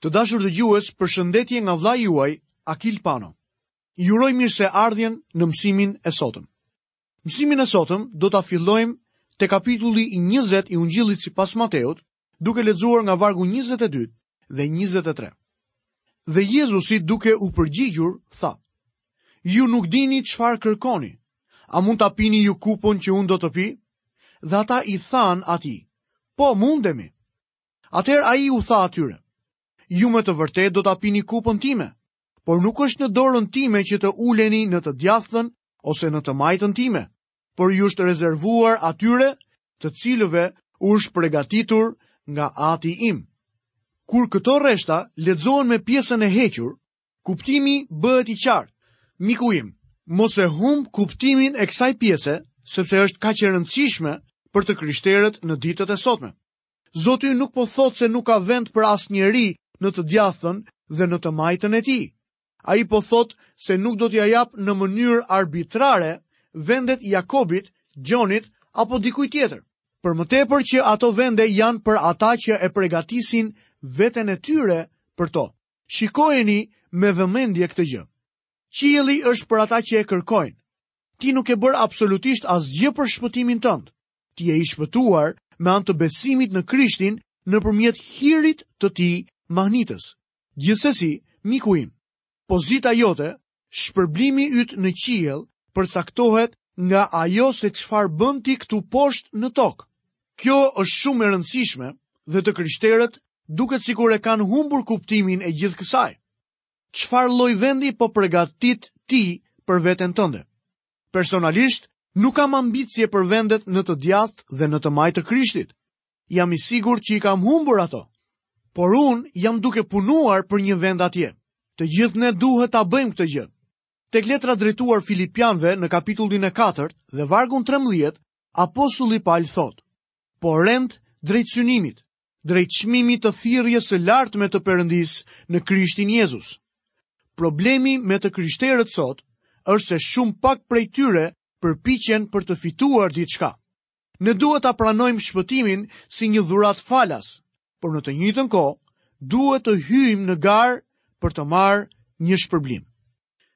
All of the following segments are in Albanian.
Të dashur dëgjues, përshëndetje nga vëllai juaj, Akil Pano. Ju uroj mirëseardhjen në mësimin e sotëm. Mësimin e sotëm do ta fillojmë te kapitulli 20 i Ungjillit sipas Mateut, duke lexuar nga vargu 22 dhe 23. Dhe Jezusi duke u përgjigjur tha: Ju nuk dini çfarë kërkoni. A mund ta pini ju kupën që unë do të pi? Dhe ata i thanë atij: Po, mundemi. Atëherë ai u tha atyre, Ju me të vërtetë do ta pini kupën time, por nuk është në dorën time që të uleni në të djathtën ose në të majtën time, por u është rezervuar atyre të cilëve u është pregatitur nga ati im. Kur këto rreshta lexohen me pjesën e hequr, kuptimi bëhet i qartë. Miku im, mos e humb kuptimin e kësaj pjese, sepse është kaq e rëndësishme për të krishterët në ditët e sotme. Zoti ynë nuk po thotë se nuk ka vend për asnjeri në të djathtën dhe në të majtën e tij. Ai po thotë se nuk do t'ia japë në mënyrë arbitrare vendet Jakobit, Gjonit apo dikujt tjetër. Për më tepër që ato vende janë për ata që e pregatisin veten e tyre për to. Shikojeni me vëmendje këtë gjë. Qielli është për ata që e kërkojnë. Ti nuk ke bërë absolutisht asgjë për shpëtimin tënd. Ti je i shpëtuar me anë të besimit në Krishtin nëpërmjet hirit të tij mahnitës. Gjithsesi, miku im, pozita jote, shpërblimi yt në qiell përcaktohet nga ajo se çfarë bën ti këtu poshtë në tokë. Kjo është shumë e rëndësishme dhe të krishterët duket sikur e kanë humbur kuptimin e gjithë kësaj. Çfarë lloj vendi po përgatit ti për veten tënde? Personalisht, nuk kam ambicie për vendet në të djathtë dhe në të majtë të Krishtit. Jam i sigurt që i kam humbur ato. Por unë jam duke punuar për një vend atje. Të gjithë ne duhet ta bëjmë këtë gjë. Tek letra drejtuar Filipianëve në kapitullin e 4 dhe vargun 13, apostulli Pal thotë: "Po rend drejt synimit, drejt çmimit të thirrjes së lartëme të Perëndisë në Krishtin Jezus. Problemi me të krishterët sot është se shumë pak prej tyre përpiqen për të fituar diçka. Ne duhet ta pranojmë shpëtimin si një dhuratë falas, por në të njëjtën kohë duhet të hyjmë në garë për të marrë një shpërblim.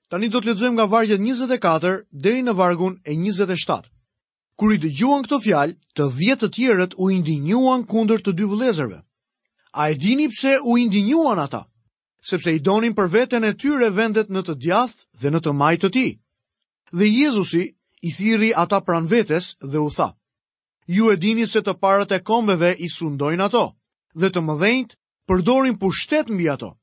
Tani do të lexojmë nga vargjet 24 deri në vargun e 27. Kur i dëgjuan këto fjalë, të dhjetë të tjerët u indinjuan kundër të dy vëllezërve. A e dini pse u indinjuan ata? Sepse i donin për veten e tyre vendet në të djathtë dhe në të majtë të tij. Dhe Jezusi i thirri ata pranë vetes dhe u tha: Ju e dini se të parët e kombeve i sundojnë ato, dhe të mëdhenjtë përdorin pushtet mbi ato.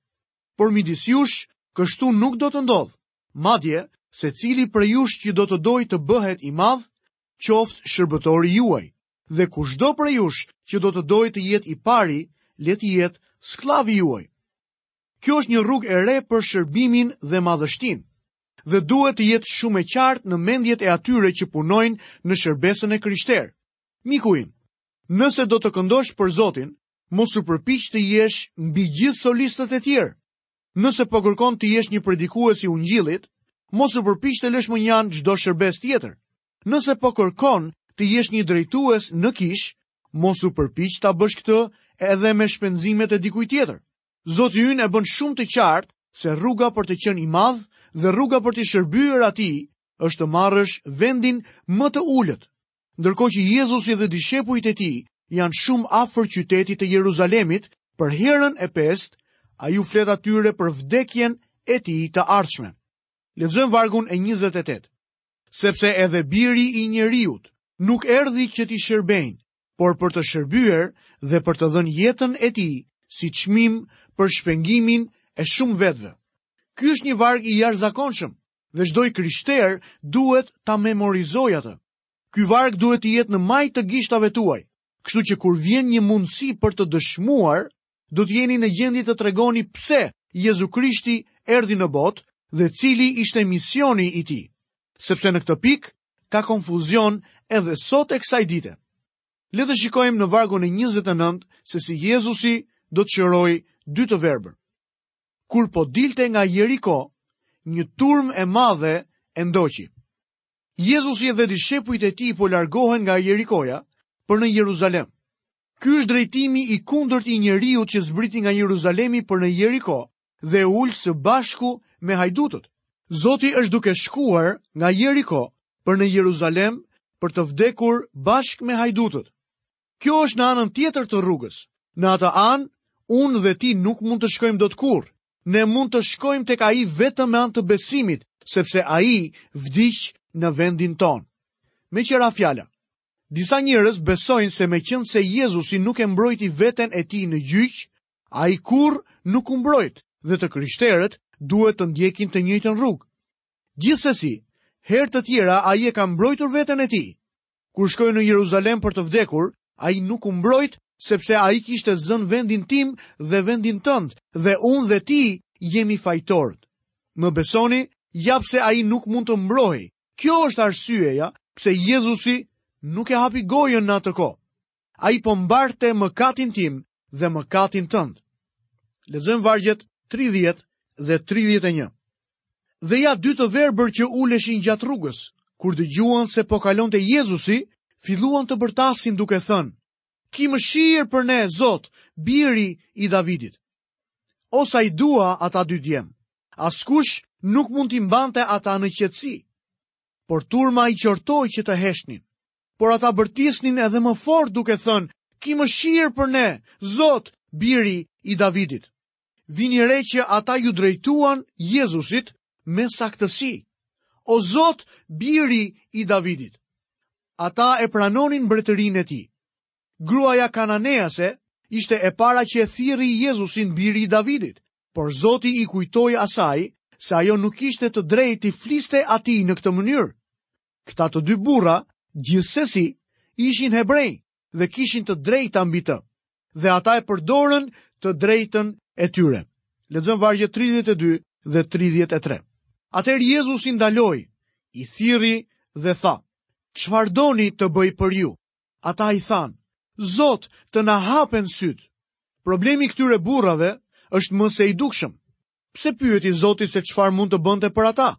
Por midis jush, kështu nuk do të ndodhë, Madje, secili prej jush që do të dojë të bëhet i madh, qoftë shërbëtori juaj, dhe kushdo prej jush që do të dojë të jetë i pari, le të jetë skllavi juaj. Kjo është një rrugë e re për shërbimin dhe madhështinë dhe duhet të jetë shumë e qartë në mendjet e atyre që punojnë në shërbesën e krishterë. Miku im, nëse do të këndosh për Zotin, mos u përpiq të jesh mbi gjithë solistët e tjerë, Nëse po kërkon të jesh një predikues i Ungjillit, mos u përpiq të lësh mënjanë çdo shërbesë tjetër. Nëse po kërkon të jesh një drejtues në kishë, mos u përpiq ta bësh këtë edhe me shpenzimet e dikujt tjetër. Zoti ynë e bën shumë të qartë se rruga për të qenë i madh dhe rruga për t'i shërbyer atij është të marrësh vendin më të ulët. Ndërkohë që Jezusi dhe dishepujt e tij janë shumë afër qytetit të Jeruzalemit, për herën e pestë ai u flet atyre për vdekjen e tij të ardhshme. Lexojmë vargun e 28. Sepse edhe biri i njeriut nuk erdhi që t'i shërbejnë, por për të shërbyer dhe për të dhënë jetën e tij si çmim për shpengimin e shumë vetëve. Ky është një varg i jashtëzakonshëm, dhe çdo i krishterë duhet ta memorizojë atë. Ky varg duhet të jetë në majë të gishtave tuaj, kështu që kur vjen një mundësi për të dëshmuar, do të jeni në gjendje të tregoni pse Jezu Krishti erdhi në botë dhe cili ishte misioni i tij. Sepse në këtë pikë ka konfuzion edhe sot e kësaj dite. Le të shikojmë në vargun e 29 se si Jezusi do të shërojë dy të verbër. kur po dilte nga Jeriko, një turmë e madhe e ndoqi. Jezusi dhe dishepujt e tij po largohen nga Jerikoja për në Jeruzalem. Ky është drejtimi i kundërt i njeriut që zbriti nga Jeruzalemi për në Jeriko dhe u ul së bashku me hajdutët. Zoti është duke shkuar nga Jeriko për në Jeruzalem për të vdekur bashkë me hajdutët. Kjo është në anën tjetër të rrugës. Në atë anë, unë dhe ti nuk mund të shkojmë dot kurrë. Ne mund të shkojmë tek ai vetëm me anë të besimit, sepse ai vdiq në vendin tonë. Meqë ra fjala, disa njerëz besojnë se meqenëse Jezusi nuk e mbrojti veten e tij në gjyq, ai kurrë nuk u mbrojt dhe të krishterët duhet të ndjekin të njëjtën rrugë. Gjithsesi, herë të tjera ai e ka mbrojtur veten e tij. Kur shkoi në Jeruzalem për të vdekur, ai nuk u mbrojt, sepse ai kishte zënë vendin tim dhe vendin tënd, dhe unë dhe ti jemi fajtorët. Më besoni, ja pse ai nuk mund të mbrohej. Kjo është arsyeja pse Jezusi nuk e hapi gojën në atë kohë. Ai po mbarte mëkatin tim dhe mëkatin tënd. Lexojmë vargjet 30 dhe 31. Dhe ja dy të verbër që uleshin gjatë rrugës, kur dëgjuan se po kalonte Jezusi, filluan të bërtasin duke thënë: "Ki mëshirë për ne, Zot, biri i Davidit." O sa i dua ata dy djem. Askush nuk mund t'i mbante ata në qetësi. Por turma i qortoi që të heshtnin. por ata bërtisnin edhe më fort duke thënë, ki mëshirë për ne, Zot, biri i Davidit. Vini re që ata iu drejtuan Jezusit me saktësi, o Zot, biri i Davidit. Ata e pranonin mbretërinë e tij. Gruaja kananease ishte e para që e thirri Jezusin biri i Davidit, por Zoti i kujtoi asaj se ajo nuk kishte të drejtë t'i fliste atij në këtë mënyrë. Këta të dy burra, gjithsesi, ishin hebrenj dhe kishin të drejta mbi të, dhe ata e përdorën të drejtën e tyre. Lexojmë vargjet 32 dhe 33. Atëherë Jezusi ndaloi, i thirri dhe tha: "Çfarë doni të bëj për ju?" Ata i thanë: "Zot, të na hapen sytë." Problemi i këtyre burrave është më se i dukshëm. Pse pyeti Zoti se çfarë mund të bënte për ata?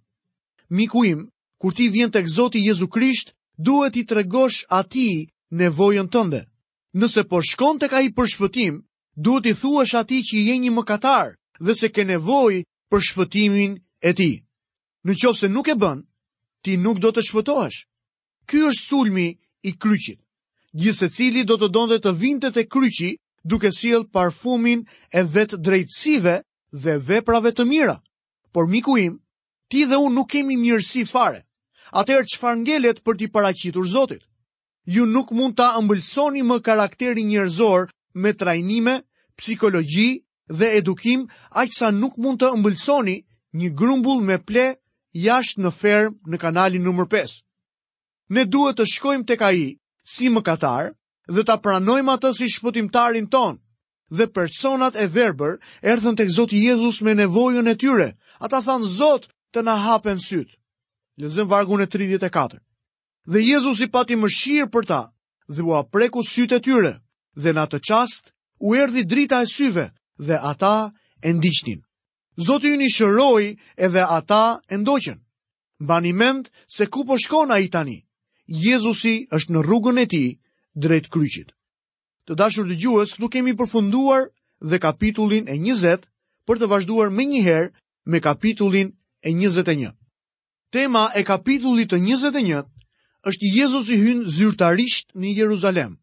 Miku im, kur ti vjen tek Zoti Jezu Krisht, duhet t'i tregosh atij nevojën tënde. Nëse po shkon tek ai për shpëtim, duhet t'i thuash atij që je një mëkatar dhe se ke nevojë për shpëtimin e tij. Në qoftë se nuk e bën, ti nuk do të shpëtohesh. Ky është sulmi i kryqit. Gjithsecili do të donte të vinte te kryqi duke sjellë parfumin e vetëdrejtësive dhe veprave të mira. Por miku im, ti dhe unë nuk kemi mirësi fare. Atëherë çfarë ngelet për t'i paraqitur Zotit? Ju nuk mund ta ëmbëlsoni më karakterin njerëzor me trajnime, psikologji dhe edukim aq sa nuk mund të ëmbëlsoni një grumbull me pleh jashtë në fermë në kanalin numër 5. Ne duhet të shkojmë tek ai si mëkatarë dhe ta pranojmë atë si shpëtimtarin tonë. Dhe personat e verbër erdhën tek Zoti Jezus me nevojën e tyre. Ata thanë Zot të na hapen sytë. Lexojmë vargun e 34. Dhe Jezusi pati mëshirë për ta dhe ua preku sytë e tyre, dhe në atë çast u erdhi drita e syve dhe ata e ndiqnin. Zoti ynë i shëroi edhe ata e ndoqën. Mbani mend se ku po shkon ai tani. Jezusi është në rrugën e tij drejt kryqit. Të dashur dëgjues, këtu kemi përfunduar dhe kapitullin e 20 për të vazhduar menjëherë me kapitullin e 21. Tema e kapitullit të 21 është Jezusi hyn zyrtarisht në Jeruzalem,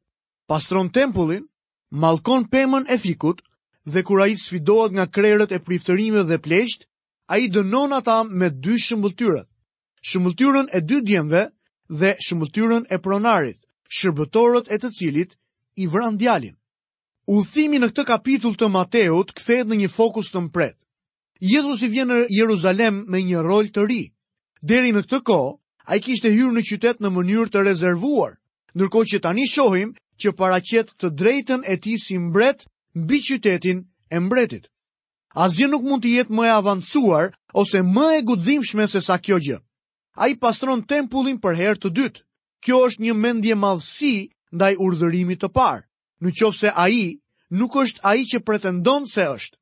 pastron tempullin, mallkon pemën e fikut dhe kur ai sfidohet nga krerët e priftërinjve dhe pleqtë, ai dënon ata me dy shëmbëlltyrat. Shëmbëlltyrën e dy djemve dhe shëmbëlltyrën e pronarit, shërbëtorët e të cilit i vranë djalin. Udhëtimi në këtë kapitull të Mateut kthehet në një fokus të mprehtë. Jezusi vjen në Jeruzalem me një rol të ri. Deri në këtë kohë, ai kishte hyrë në qytet në mënyrë të rezervuar, ndërkohë që tani shohim që paraqet të drejtën e tij si mbret mbi qytetin e mbretit. Asgjë nuk mund të jetë më e avancuar ose më e guximshme sesa kjo gjë. Ai pastron tempullin për herë të dytë. Kjo është një mendjemadhësi ndaj urdhërimit të parë, në qoftë se ai nuk është ai që pretendon se është.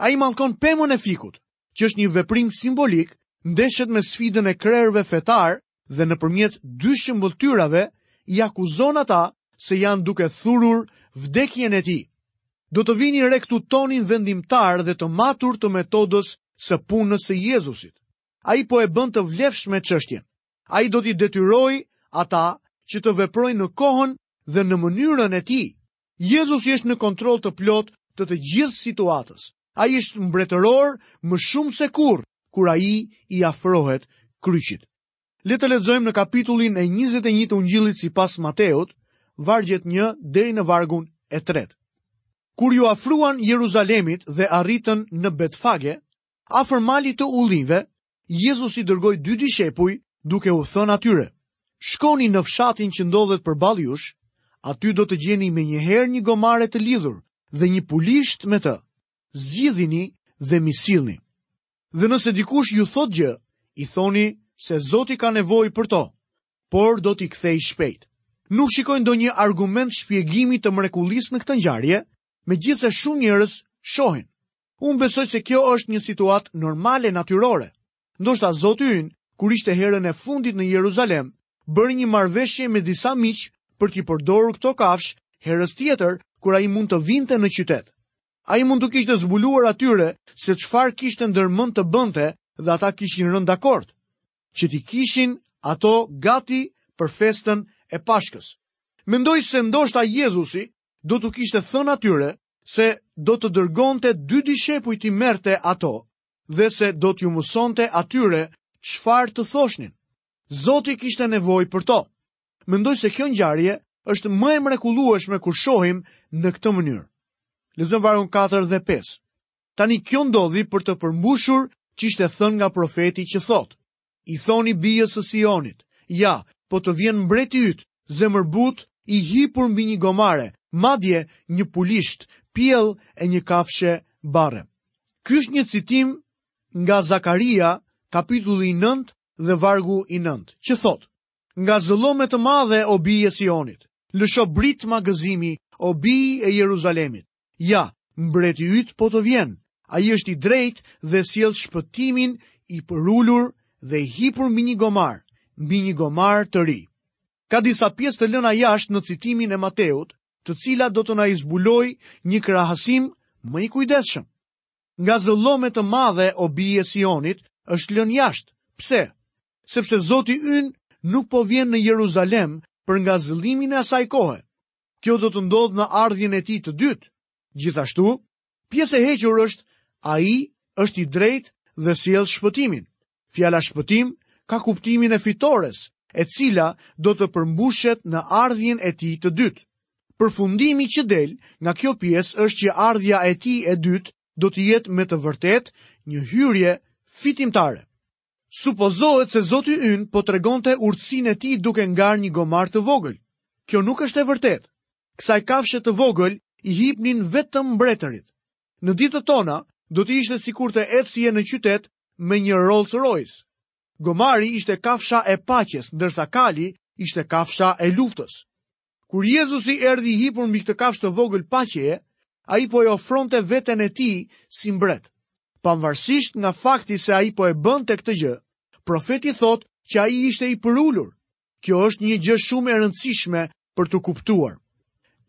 Ai mallkon pemën e fikut, që është një veprim simbolik, ndeshet me sfidën e krerëve fetarë dhe nëpërmjet dy shëmbëlltyrave i akuzon ata se janë duke thurur vdekjen e tij. Do të vini re këtu tonin vendimtar dhe të matur të metodës së punës së Jezusit. Ai po e bën të vlefshme çështjen. Ai do t'i detyrojë ata që të veprojnë në kohën dhe në mënyrën e tij. Jezusi është në kontroll të plotë të të gjithë situatës. Ai është mbretëror më shumë se kurrë kur ai i afrohet kryqit. Le të lexojmë në kapitullin e 21 të Ungjillit sipas Mateut, vargjet 1 deri në vargun e 3. Kur iu afruan Jeruzalemit dhe arritën në Betfage, afër malit të Ullinjve, Jezusi dërgoi dy dishepuj duke u thënë atyre, Shkoni në fshatin që ndodhet përballë jush, aty do të gjeni menjëherë një gomare të lidhur dhe një pulisht me të, zgjidhini dhe m'i sillni. Dhe nëse dikush ju thotë gjë, i thoni se Zoti ka nevojë për to, por do t'i kthejë shpejt. Nuk shikoj ndonjë argument shpjegimi të mrekullisë në këtë ngjarje, megjithëse shumë njerëz shohin. Unë besoj se kjo është një situatë normale natyrore. Ndoshta Zoti ynë, kur ishte herën e fundit në Jeruzalem, bëri një marrëveshje me disa miq për t'i përdorur këto kafshë herës tjetër kur ai mund të vinte në qytet. Ai mund t'u kishte zbuluar atyre se çfarë kishte ndërmend të bënte dhe ata kishin rënë dakord që t'i kishin ato gati për festën e Pashkës. Mendoj se ndoshta Jezusi do t'u kishte thënë atyre se do të dërgonte dy dishepuj t'i merrte ato dhe se do t'u mësonte atyre çfarë të thoshnin. Zoti kishte nevojë për to. Mendoj se kjo ngjarje është më e mrekullueshme kur shohim në këtë mënyrë. Lexojmë vargun 4 dhe 5. Tani kjo ndodhi për të përmbushur ç'ishte thënë nga profeti që thotë, I thoni bijës së Sionit, ja, po të vjen mbreti yt, zemërbutë, i hipur mbi një gomare, madje një pulisht, pjellë e një kafshe barre. Ky është një citim nga Zakaria, kapitulli 9 dhe vargu i 9, që thotë, ngazëllo me të madhe o bijë e Sionit, lësho britma gëzimi o bijë e Jeruzalemit, Ja, mbreti yt po të vjen. Ai është i drejtë dhe sjell shpëtimin i përulur dhe i hipur mbi një gomar, mbi një gomar të ri. Ka disa pjesë të lëna jashtë në citimin e Mateut, të cilat do të na i zbulojë një krahasim më i kujdesshëm. Ngazëllo me të madhe o bijë e Sionit është lënë jashtë. Pse? Sepse Zoti ynë nuk po vjen në Jeruzalem për ngazëllimin e asaj kohe. Kjo do të ndodhë në ardhjen e tij të dytë. Gjithashtu, pjesë e hequr është ai është i drejtë dhe sjell shpëtimin. Fjala shpëtim ka kuptimin e fitores, e cila do të përmbushet në ardhjen e tij të dytë. Përfundimi që del nga kjo pjesë është që ardhja e tij e dytë do të jetë me të vërtetë një hyrje fitimtare. Supozohet se Zoti ynë po tregonte urtësinë e tij duke ngarë një gomar të vogël. Kjo nuk është e vërtetë. Kësaj kafshe të vogël i hipnin vetëm mbretërit. Në ditët tona, do të ishte sikur të ecje në qytet me një Rolls Royce. Gomari ishte kafsha e paqes, ndërsa kali ishte kafsha e luftës. Kur Jezusi erdhi i hipur mbi këtë kafshë të vogël paqeje, ai po e ofronte veten e tij si mbret. Pavarësisht nga fakti se ai po e bënte këtë gjë, profeti thotë që ai ishte i përulur. Kjo është një gjë shumë e rëndësishme për t'u kuptuar.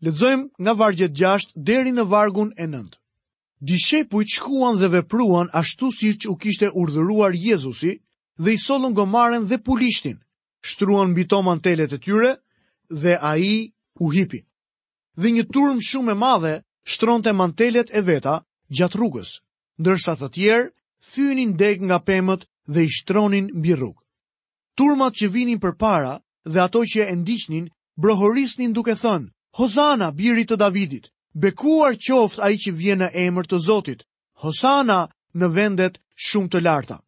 Lexojmë nga vargjet 6 deri në vargun e 9. Dishepujt shkuan dhe vepruan ashtu siç u kishte urdhëruar Jezusi dhe i sollën gomaren dhe pulishtin, shtruan mbi to mantelet e tyre dhe ai u hipi. Dhe një turmë shumë e madhe shtronte mantelet e veta gjatë rrugës, ndërsa të tjerë thyenin degë nga pemët dhe i shtronin mbi rrugë. Turmat që vinin përpara dhe ato që e ndiqnin, brohorisnin duke thënë, Hosana, birit të Davidit, bekuar qoftë ai që vjen në emër të Zotit, Hosana në vendet shumë të larta.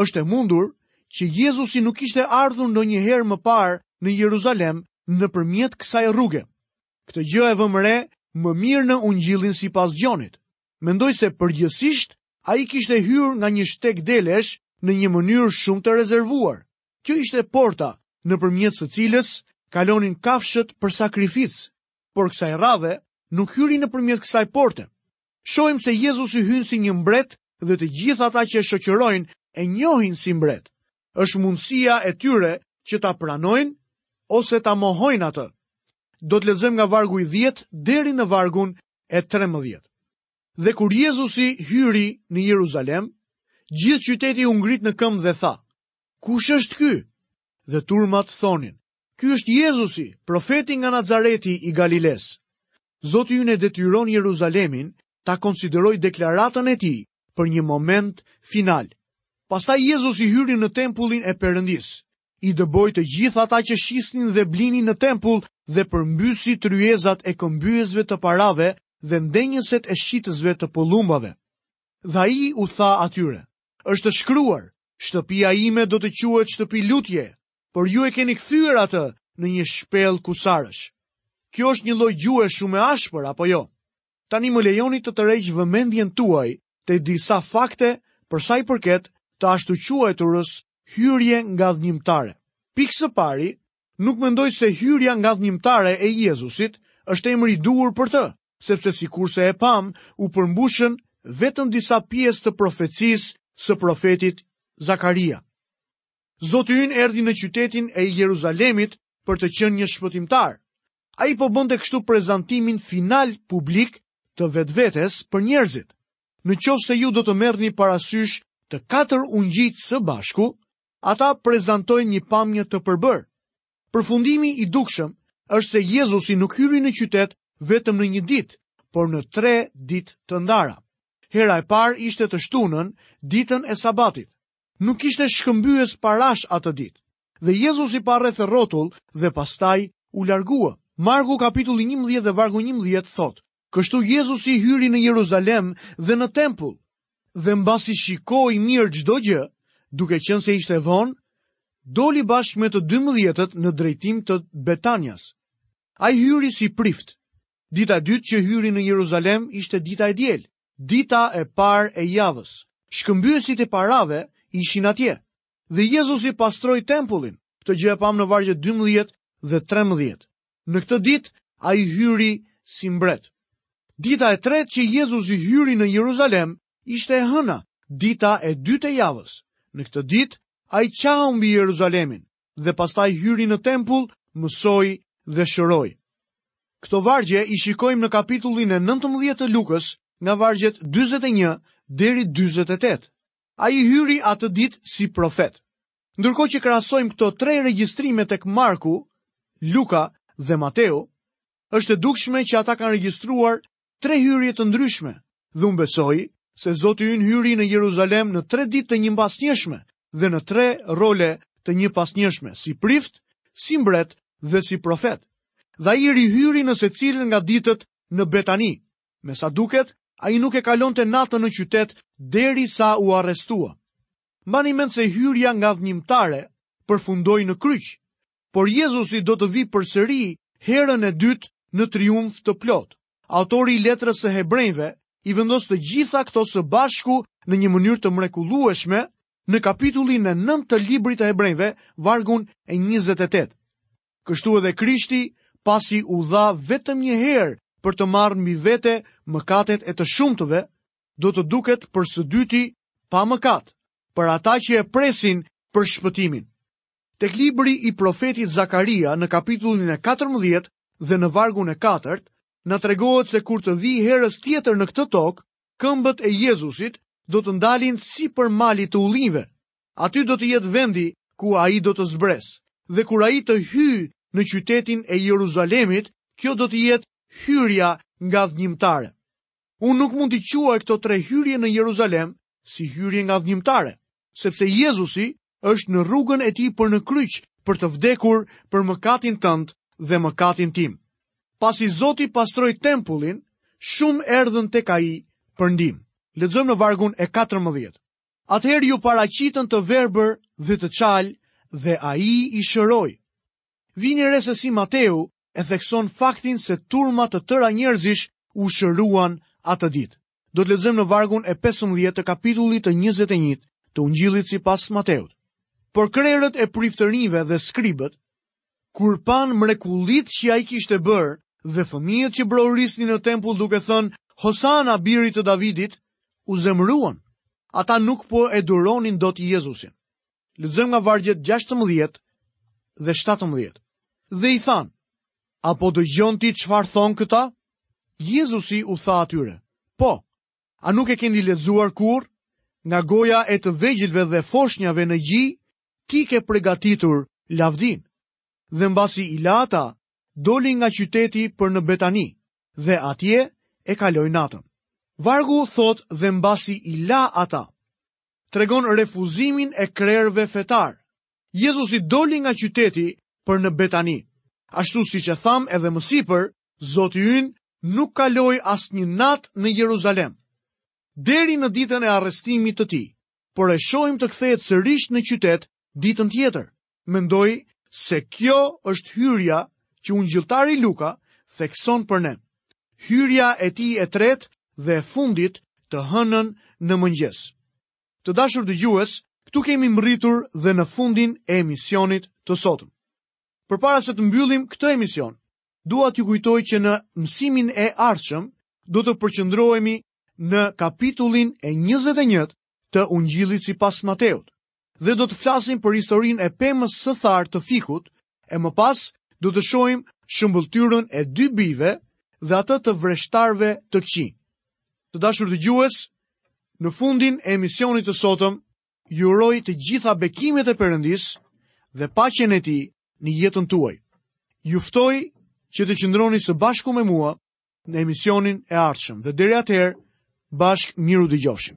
Është e mundur që Jezusi nuk kishte ardhur ndonjëherë më parë në Jeruzalem nëpërmjet kësaj rruge. Këtë gjë e vëmë re më mirë në Ungjillin sipas Gjonit. Mendoj se përgjithsisht ai kishte hyrë nga një shteg delesh në një mënyrë shumë të rezervuar. Kjo ishte porta nëpërmjet së cilës kalonin kafshët për sakrificë, por kësaj radhe nuk hyri nëpërmjet kësaj porte. shohim se Jezusi hyn si një mbret dhe të gjithë ata që e shoqërojnë e njohin si mbret. Është mundësia e tyre që ta pranojnë ose ta mohojnë atë. Do të lexojmë nga vargu i 10 deri në vargun e 13. Dhe kur Jezusi hyri në Jeruzalem, gjithë qyteti u ngrit në këmbë dhe tha: Kush është ky? Dhe turmat thonin: Ky është Jezusi, profeti nga Nazareti i Galilesë. Zoti ynë e detyron Jeruzalemin ta konsiderojë deklaratën e tij për një moment final. Pastaj Jezusi hyri në tempullin e Perëndisë, i dëboi të gjithë ata që shisnin dhe blinin në tempull dhe përmbysi tryezat e këmbyesve të parave dhe ndenjëset e shitësve të pëllumbave. Dhe ai u tha atyre: Është shkruar, shtëpia ime do të quhet shtëpi lutje, por ju e keni kthyer atë në një shpellë kusarësh. Kjo është një lloj gjuhe shumë e ashpër apo jo? Tani më lejoni të tërheq vëmendjen tuaj te disa fakte për sa i përket të ashtuquajturës hyrje ngadhnjimtare. Pikë së pari, nuk mendoj se hyrja ngadhnjimtare e Jezusit është emri i duhur për të, sepse sikurse e pamë, u përmbushën vetëm disa pjesë të profecisë së profetit Zakaria. Zoti ynë erdhi në qytetin e Jeruzalemit për të qenë një shpëtimtar. Ai po bënte kështu prezantimin final publik të vetvetes për njerëzit. Në qoftë se ju do të merrni parasysh të katër ungjijtë së bashku, ata prezantojnë një pamje të përbërë. Përfundimi i dukshëm është se Jezusi nuk hyri në qytet vetëm në një ditë, por në tre ditë të ndara. Hera e parë ishte të shtunën, ditën e sabatit. Nuk kishte shkëmbyes parash atë ditë. Dhe Jezusi pa rreth rrotull dhe pastaj u largua. Marku kapitulli 11 dhe vargu 11 thotë, Kështu Jezusi hyri në Jeruzalem dhe në tempull, dhe mbasi shikoi mirë çdo gjë, duke qenë se ishte vonë, doli bashkë me të dymbëdhjetët në drejtim të Betanias. Ai hyri si prift. Dita e dytë që hyri në Jeruzalem ishte dita e diel. Dita e parë e javës, shkëmbyesit e parave ishin atje, dhe Jezusi pastroi tempullin. Këtë gjë e pamë në vargjet dymbëdhjetë dhe trembëdhjetë. Në këtë ditë, ai hyri si mbret. Dita e tretë që Jezusi hyri në Jeruzalem ishte e hëna, dita e dytë e javës. Në këtë ditë, ai qau mbi Jeruzalemin, dhe pastaj hyri në tempull, mësoi dhe shëroi. Këto vargje i shikojmë në kapitullin e 19 të Lukës, nga vargjet 41 deri 48. Ai hyri atë ditë si profet. Ndërkohë që krahasojmë këto tre regjistrime tek Marku, Luka dhe Mateu, është e dukshme që ata kanë regjistruar tre hyrje të ndryshme, dhe unë besoj se Zoti ynë hyri në Jeruzalem në tre ditë të njëpasnjëshme dhe në tre role të njëpasnjëshme, si prift, si mbret dhe si profet. Dhe ai rihyri në secilën nga ditët në Betani. Me sa duket, ai nuk e kalonte natën në qytet derisa u arrestua. Mbani mend se hyrja ngadhënjimtare përfundoi në kryq. Por Jezusi do të vijë përsëri herën e dytë në triumf të plotë. Autori i letrës së Hebrenjve i vendos të gjitha këto së bashku në një mënyrë të mrekullueshme në kapitullin e 9 të librit të Hebrenjve, vargun e 28. Kështu edhe Krishti, pasi u dha vetëm një herë për të marrë mbi vete mëkatet e të shumtëve, do të duket për së dyti pa mëkat, për ata që e presin për shpëtimin. Tek libri i profetit Zakaria në kapitullin e katërmbëdhjetë dhe në vargun e katërt, na tregohet se kur të vijë herën tjetër në këtë tokë, këmbët e Jezusit do të ndalin sipër malit të ullinjve. Aty do të jetë vendi ku ai do të zbresë. Dhe kur ai të hyjë në qytetin e Jeruzalemit, kjo do të jetë hyrja ngadhënjimtare. Unë nuk mund t'i quaj këto tre hyrje në Jeruzalem si hyrje ngadhënjimtare, sepse Jezusi është në rrugën e tij për në kryq për të vdekur për mëkatin tënd dhe mëkatin tim. Pasi Zoti pastroi tempullin, shumë erdhën tek ai për ndihmë. Lexojmë në vargun e 14. Atëherë iu paraqitën të verbër dhe të çalë dhe ai i shëroi. Vini re se si Mateu e thekson faktin se turma të tëra njerëzish u shëruan atë ditë. Do të lexojmë në vargun e 15 të kapitullit të 21 të Ungjillit sipas Mateut. Por krerët e priftërinjve dhe skribët, kur panë mrekullitë që ai kishte bërë dhe fëmijët që brohorisnin në tempull duke thënë Hosana birit të Davidit, u zemëruan. Ata nuk po e duronin dot Jezusin. Lexojmë nga vargjet 16 dhe 17. Dhe i thanë, a po dëgjon ti çfarë thonë këta? Jezusi u tha atyre, po, a nuk e keni lexuar kurrë? Nga goja e të vegjëlve dhe foshnjave në gji, ti ke përgatitur lavdinë. Dhe mbasi i la ata, doli nga qyteti për në Betani, dhe atje e kaloi natën. Vargu thotë dhe mbasi i la ata, tregon refuzimin e krerëve fetarë. Jezusi doli nga qyteti për në Betani. Ashtu siç e thamë edhe më sipër, Zoti ynë nuk kaloi asnjë natë në Jeruzalem. Deri në ditën e arrestimit të tij, por e shohim të kthehet sërish në qytet ditën tjetër. Mendoj se kjo është hyrja që ungjilltari Luka thekson për ne. Hyrja e tij e tretë dhe e fundit të hënën në mëngjes. Të dashur dëgjues, këtu kemi mbërritur dhe në fundin e emisionit të sotëm. Përpara se të mbyllim këtë emision, dua t'ju kujtoj që në mësimin e ardhshëm do të përqendrohemi në kapitullin e 21 të Ungjillit sipas Mateut. dhe do të flasim për historinë e pemës së tharë të fikut, e më pas do të shohim shëmbëlltyrën e dy bijve dhe atë të vreshtarëve të këqij. Të dashur dëgjues, në fundin e emisionit të sotëm, ju uroj të gjitha bekimet e Perëndisë dhe paqen e tij në jetën tuaj. Ju ftoj që të qëndroni së bashku me mua në emisionin e ardhshëm dhe deri atëherë bashkë mirë u dëgjofshim.